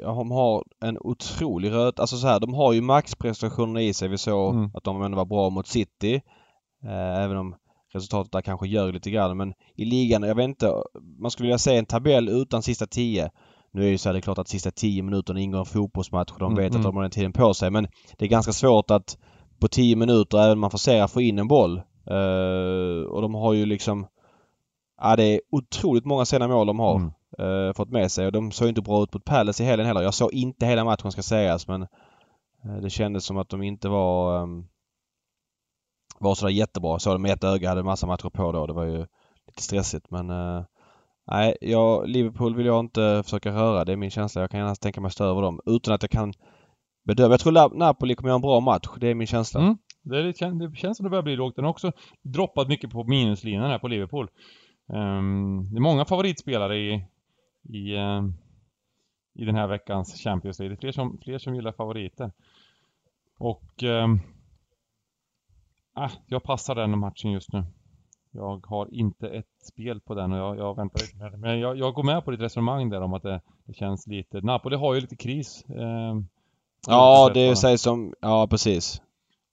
de har en otrolig röt... Alltså så här, de har ju maxprestationerna i sig. Vi såg mm. att de ändå var bra mot City. Eh, även om resultatet där kanske gör lite grann. Men i ligan, jag vet inte. Man skulle vilja se en tabell utan sista tio. Nu är det ju så här, det är klart att sista tio minuterna ingår en fotbollsmatch och de vet mm. att de har den tiden på sig. Men det är ganska svårt att på tio minuter, även om man forcerar, få in en boll. Uh, och de har ju liksom... Ja, det är otroligt många sena mål de har. Mm eh, fått med sig. Och de såg inte bra ut mot Palace i helgen heller. Jag såg inte hela matchen ska sägas men eh, det kändes som att de inte var ehm, var sådär jättebra. Såg dem med ett öga, hade massa matcher på då. Det var ju lite stressigt men eh, Nej, jag, Liverpool vill jag inte försöka röra. Det är min känsla. Jag kan gärna tänka mig stå över dem utan att jag kan bedöma. Jag tror Napoli kommer göra en bra match. Det är min känsla. Mm. Det, det, känns som det börjar bli lågt. Den har också droppat mycket på minuslinjen här på Liverpool. Um, det är många favoritspelare i, i, eh, i den här veckans Champions League. Det är fler som, fler som gillar favoriter. Och eh, jag passar den matchen just nu. Jag har inte ett spel på den och jag, jag väntar det. Men jag, jag, går med på ditt resonemang där om att det, det känns lite... Napoli har ju lite kris. Eh, ja, det sägs som... Ja, precis.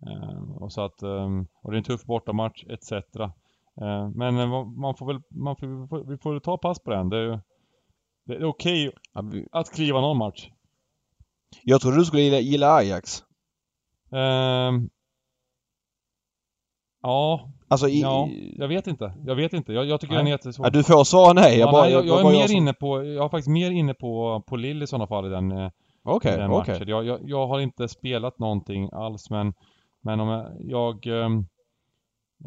Eh, och så att... Eh, och det är en tuff bortamatch etc. Eh, men man får väl... Man får, vi får ta pass på den. Det är ju... Det är okej okay att kliva någon match. Jag trodde du skulle gilla, gilla Ajax. Um, ja, Alltså i... Ja, jag vet inte. Jag vet inte. Jag, jag tycker Nej. den är jättesvår. Ja, du får svara nej. Jag Ja, bara... nej, jag, jag är bara mer som- inne på, jag är faktiskt mer inne på, på Lill i sådana fall i den, eh, Okej, i den matchen. Jag, jag, jag har inte spelat någonting alls men, men om jag, jag,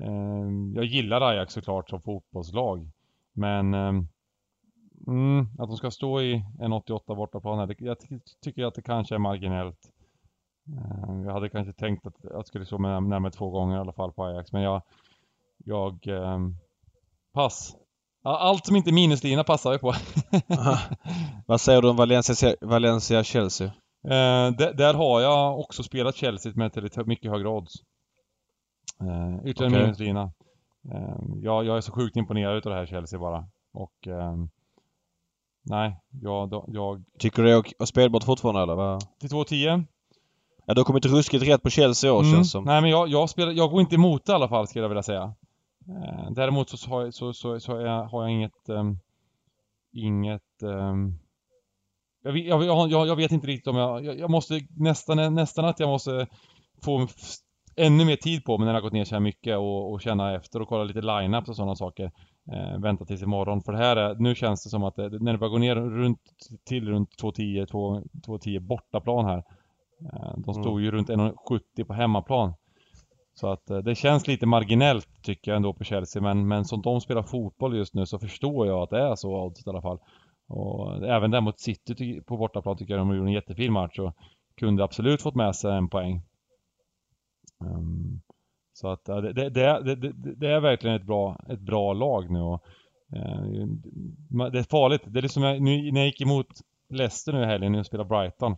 ehm, jag gillar Ajax såklart som fotbollslag. Men ehm, mm, att de ska stå i en 88 bortaplan jag ty tycker att det kanske är marginellt. Ehm, jag hade kanske tänkt att jag skulle stå med närmare två gånger i alla fall på Ajax men jag, jag, ehm, pass. Allt som inte är minuslina passar jag på. Vad säger du om Valencia, Valencia Chelsea? Eh, där, har jag också spelat Chelsea med till mycket högre odds. Eh, ytterligare Okej. minuslina. Eh, jag, jag är så sjukt imponerad utav det här Chelsea bara. Och ehm, nej, jag, jag Tycker du det är spelbart fortfarande eller? Vad? till 2-10. Ja, du har kommit ruskigt rätt på Chelsea i år Mm. känns som. Nej men jag, jag, spelar, jag går inte emot det i alla fall skulle jag vilja säga. Eh, däremot så, har jag- så, så, så jag, har jag inget, ehm, inget ehm, jag, vet- jag, jag, jag, vet inte riktigt om jag, jag, måste nästan, nästan att jag måste få ännu mer tid på mig när det har gått ner så här mycket och, och känna efter och kolla lite line-ups och sådana saker. Eh, vänta tills imorgon. För det här är, nu känns det som att det, när det börjar gå ner runt, till runt 2.10, 2 2.10 bortaplan här. Eh, de stod Mm. ju runt 1.70 på hemmaplan. Så att eh, det känns lite marginellt tycker jag ändå på Chelsea men, men som de spelar fotboll just nu så förstår jag att det är så oddset i alla fall. Och även där mot City ty- på bortaplan tycker jag de gjorde en jättefin match och kunde absolut fått med sig en poäng. Ehm, så att det, det, det, det, är verkligen ett bra, ett bra lag nu och eh, det är farligt. Det är liksom jag, nu, när jag gick emot Leicester nu i helgen när jag spelade Brighton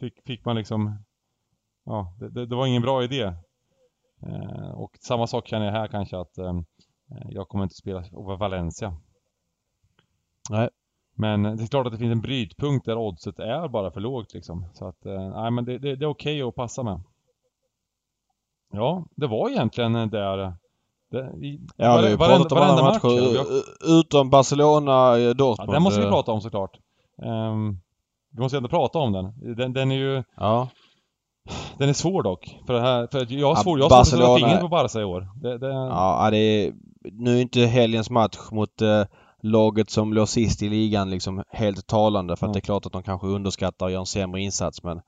fick, fick man liksom Ja, det, var ingen bra idé. Eh, och samma sak känner jag här kanske att eh, jag kommer inte spela över Valencia. Nej. Men det är klart att det finns en brytpunkt där oddset är bara för lågt liksom. Så att, eh, nej men det, är okej att passa med. Ja, det var egentligen där det, i, Ja, vi har pratat om alla matcher. u- Utom Barcelona, eh, Ja, Dortmund. den måste vi eh, prata om såklart. Um, vi måste ändå prata om den. Den, den är ju, Ja. den är svår dock. För, det här, för att jag har Ja, svårt, har svårt att sätta Barcelona- fingret på Barca i år. Det, det, Ja, det är... Nu är inte helgens match mot eh, laget som låg sist i ligan liksom helt talande för att Mm. det är klart att de kanske underskattar och gör en sämre insats men...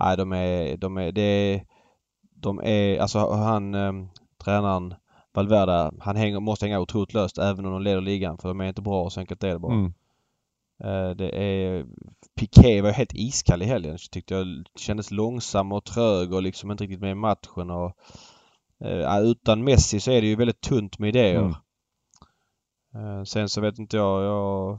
Nej, de är... De är... Det är de är... Alltså han... Eh, tränaren Valverde, han hänger, måste hänga otroligt löst även om de leder ligan för de är inte bra så enkelt är det bara. mm. Eh, Det är... Piqué var helt iskall i helgen tyckte jag. Kändes långsam och trög och liksom inte riktigt med i matchen och... eh, Utan Messi så är det ju väldigt tunt med idéer. Mm. Eh, Sen så vet inte jag, jag...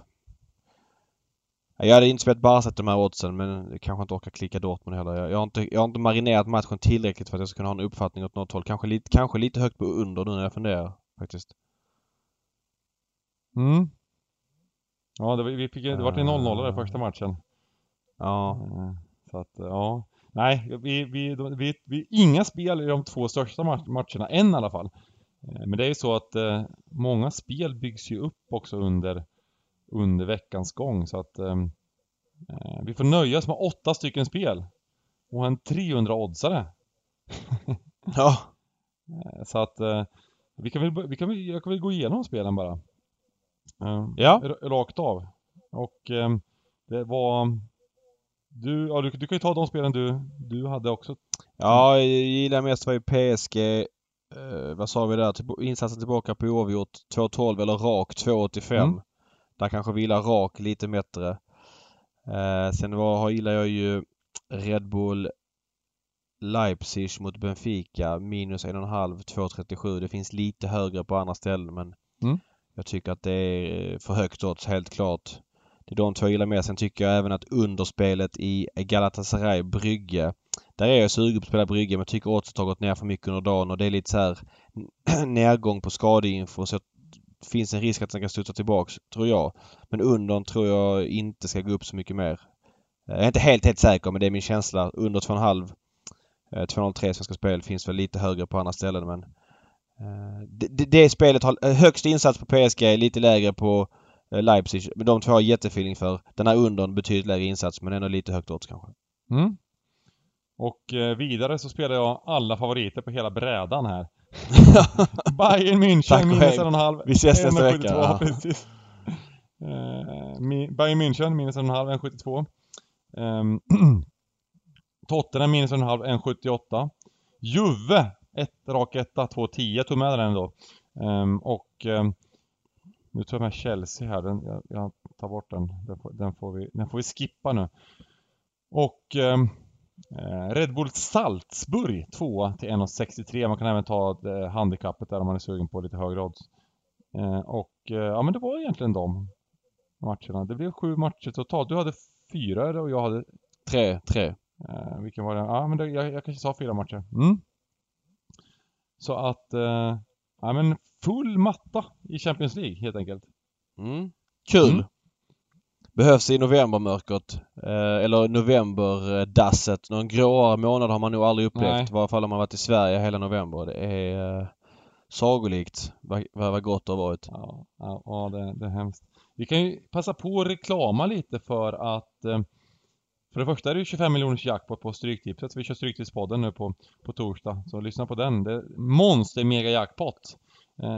Jag hade inte spelat Barca till de här oddsen men jag kanske inte orkar klicka Dortmund heller. Jag, jag, har inte, jag har inte marinerat matchen tillräckligt för att jag ska kunna ha en uppfattning åt något håll. Kanske lite, kanske lite högt på under nu när jag funderar faktiskt. Mm. Ja, det, vi fick, det vart en 0-0 där första matchen. Ja. Eh, Så att, ja. Nej, vi, vi, vi, vi, inga spel i de två största ma- matcherna än i alla fall. Eh, Men det är ju så att eh, många spel byggs ju upp också under, under veckans gång så att ehm, eh, vi får nöja oss med åtta stycken spel. Och en 300-oddsare. Ja. Eh, Så att eh, vi kan väl, vi kan väl, jag kan väl gå igenom spelen bara. Eh, Ja. Rakt av. Och ehm, det var... Du, ja, du, du kan ju ta de spelen du, du hade också. Ja, jag gillar mest var ju PSG. Eh, vad sa vi där? Insatsen tillbaka på oavgjort 2.12 eller rak 2.85. Mm. Där kanske vi gillar rak lite bättre. Eh, sen var, gillar jag ju Red Bull Leipzig mot Benfica minus 1,5 2.37. Det finns lite högre på andra ställen men Mm. jag tycker att det är för högt odds helt klart. Det är de två jag gillar mer. Sen tycker jag även att underspelet i Galatasaray Brygge. Där är jag sugen på att spela Brygge men jag tycker oddset har gått ner för mycket under dagen och det är lite så här nedgång på skadeinfo så det finns en risk att den kan studsa tillbaks, tror jag. Men undern tror jag inte ska gå upp så mycket mer. Eh, jag är inte helt, helt säker men det är min känsla. Under 2,5 2,03 eh, Svenska Spel finns väl lite högre på andra ställen men eh, det, det, det spelet har högst insats på PSG, lite lägre på eh, Leipzig. Men de två har jag jättefeeling för. Den här undern betydligt lägre insats men ändå lite högt odds kanske. Mm. Och vidare så spelar jag alla favoriter på hela brädan här. Bayern München Tack och minus hej. 1,5. Vi ses nästa 1,72, vecka. Ja. precis. Eh, Mi- Bayern München minus 1,5, 1,72. Um, Tottenham minus 1,5, 1,78. Juve, ett rak etta, 2,10. Jag tog med den då. Ehm, och ehm, nu tar jag med Chelsea här, den, jag, jag tar bort den. Den får, den får, vi, den får vi skippa nu. Och eh, Red Bull Salzburg, 2 till 1,63. Man kan även ta eh, handikappet där om man är sugen på lite högre odds. Eh, och eh, ja men det var egentligen de matcherna. Det blev sju matcher totalt. Du hade fyra och jag hade Tre, tre. Eh, vilken var det? Ja, men det, jag, jag kanske sa fyra matcher. Mm. Så att, eh, ja men full matta i Champions League helt enkelt. Mm. Kul! Mm. Behövs i novembermörkret. Eh, eller novemberdasset. Någon gråare månad har man nog aldrig upplevt. Nej. I varje fall om man varit i Sverige hela november. Det är eh, sagolikt vad, vad, gott det har varit. Ja, ja, ja det, det är hemskt. Vi kan ju passa på att reklama lite för att eh, för det första är det ju 25 miljoners jackpot på Stryktipset. Vi kör Stryktipspodden nu på, på torsdag. Så lyssna på den. Det är monster mega jackpot.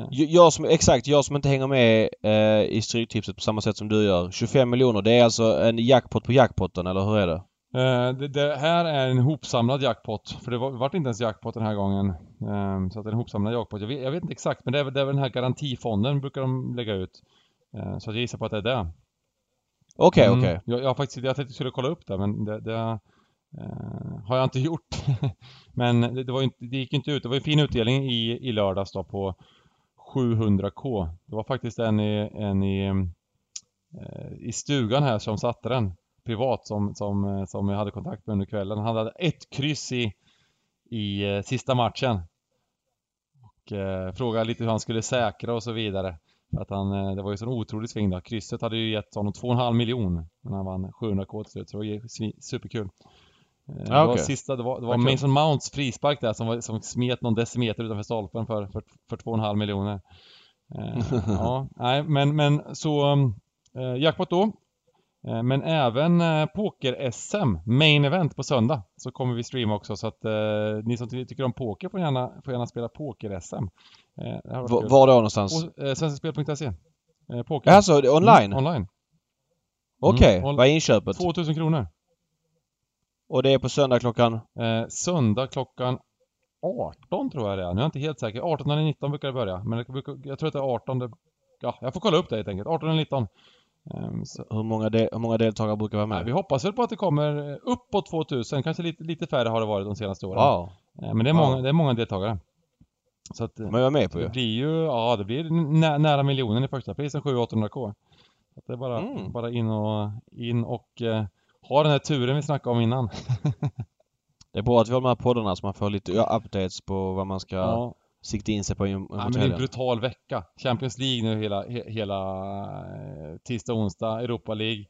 Jag som, exakt, jag som inte hänger med eh, i Stryktipset på samma sätt som du gör. 25 miljoner, det är alltså en jackpot på jackpotten, eller hur är det? Eh, det, det här är en hopsamlad jackpot. För det var, vart inte ens jackpot den här gången. Eh, så att det är en hopsamlad jackpot. Jag vet, jag vet inte exakt men det är, det är väl den här garantifonden brukar de lägga ut. Eh, så att jag gissar på att det är det. Okej, Mm. okej. Jag, jag har faktiskt, jag tänkte jag skulle kolla upp det men det, det eh, har jag inte gjort. men det, var ju inte, det gick inte ut. Det var en fin utdelning i, i lördags då på 700k. Det var faktiskt en i, en i, eh, i stugan här som satte den privat som, som, eh, som jag hade kontakt med under kvällen. Han hade ett kryss i, i eh, sista matchen. Och eh, frågade lite hur han skulle säkra och så vidare. För Att han, eh, det var ju sån otrolig sving då. Krysset hade ju gett honom 2,5 miljon när han vann 700k till slut. Så det var ju superkul. Eh, Det Ja, var okej. sista, det var, det var kul. Mason Mounts frispark där som, var, som smet någon decimeter utanför stolpen för, för, för 2,5 miljoner. Eh, ja, nej men, men så eh, jackpot då. Eh, men även eh, poker-SM, main event på söndag, så kommer vi streama också så att eh, ni som ty- tycker om poker får gärna, får gärna spela poker-SM. Eh, var. Var då någonstans? På eh, svenskaspel.se. Poker. Alltså, online? Mm, online. Okej, Mm, on- vad är inköpet? 2000 kronor. Och det är på söndag klockan? Eh, söndag klockan 18 tror jag det är. Nu är jag inte helt säker. 18 eller 19 brukar det börja. Men det jag tror att det är 18. Det, ja, jag får kolla upp det helt enkelt. 18 eller 19. Ehm, så, Hur många, de, hur många deltagare brukar vara nej, med? vi hoppas väl på att det kommer uppåt 2000. Kanske lite, lite färre har det varit de senaste åren. Wow, Eh, men det är, Wow. många, det är många deltagare. Så att, eh, de är jag med på det ju. blir ju, ja det blir nä, nära miljonen i första prisen, 700-800k. Så att det är bara, Mm. bara in och, in och eh, ha den här turen vi snackade om innan. Det är bra att vi har de här poddarna så man får lite updates på vad man ska Ja. sikta in sig på in- Ja, mot men det är en brutal vecka. Champions League nu hela, he, hela eh, tisdag, onsdag. Europa League.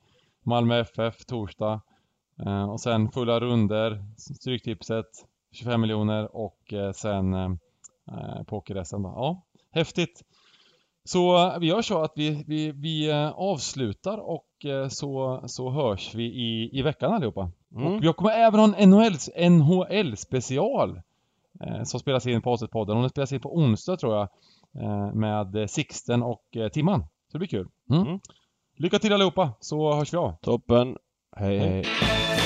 Malmö FF torsdag. Eh, och sen fulla runder Stryktipset. 25 miljoner och eh, sen eh, eh, poker-SM då. Ja, häftigt. Så vi gör så att vi, vi, vi eh, avslutar och eh, så, så hörs vi i, i veckan allihopa. Mm. Och jag kommer även ha en NHL, NHL special eh, som spelas in på Avsnittspodden. Och den spelas in på onsdag tror jag. Eh, med Sixten och eh, Timman. Så det blir kul. Mm. Mm. Lycka till allihopa så hörs vi av. Toppen. hej. Hej. hej.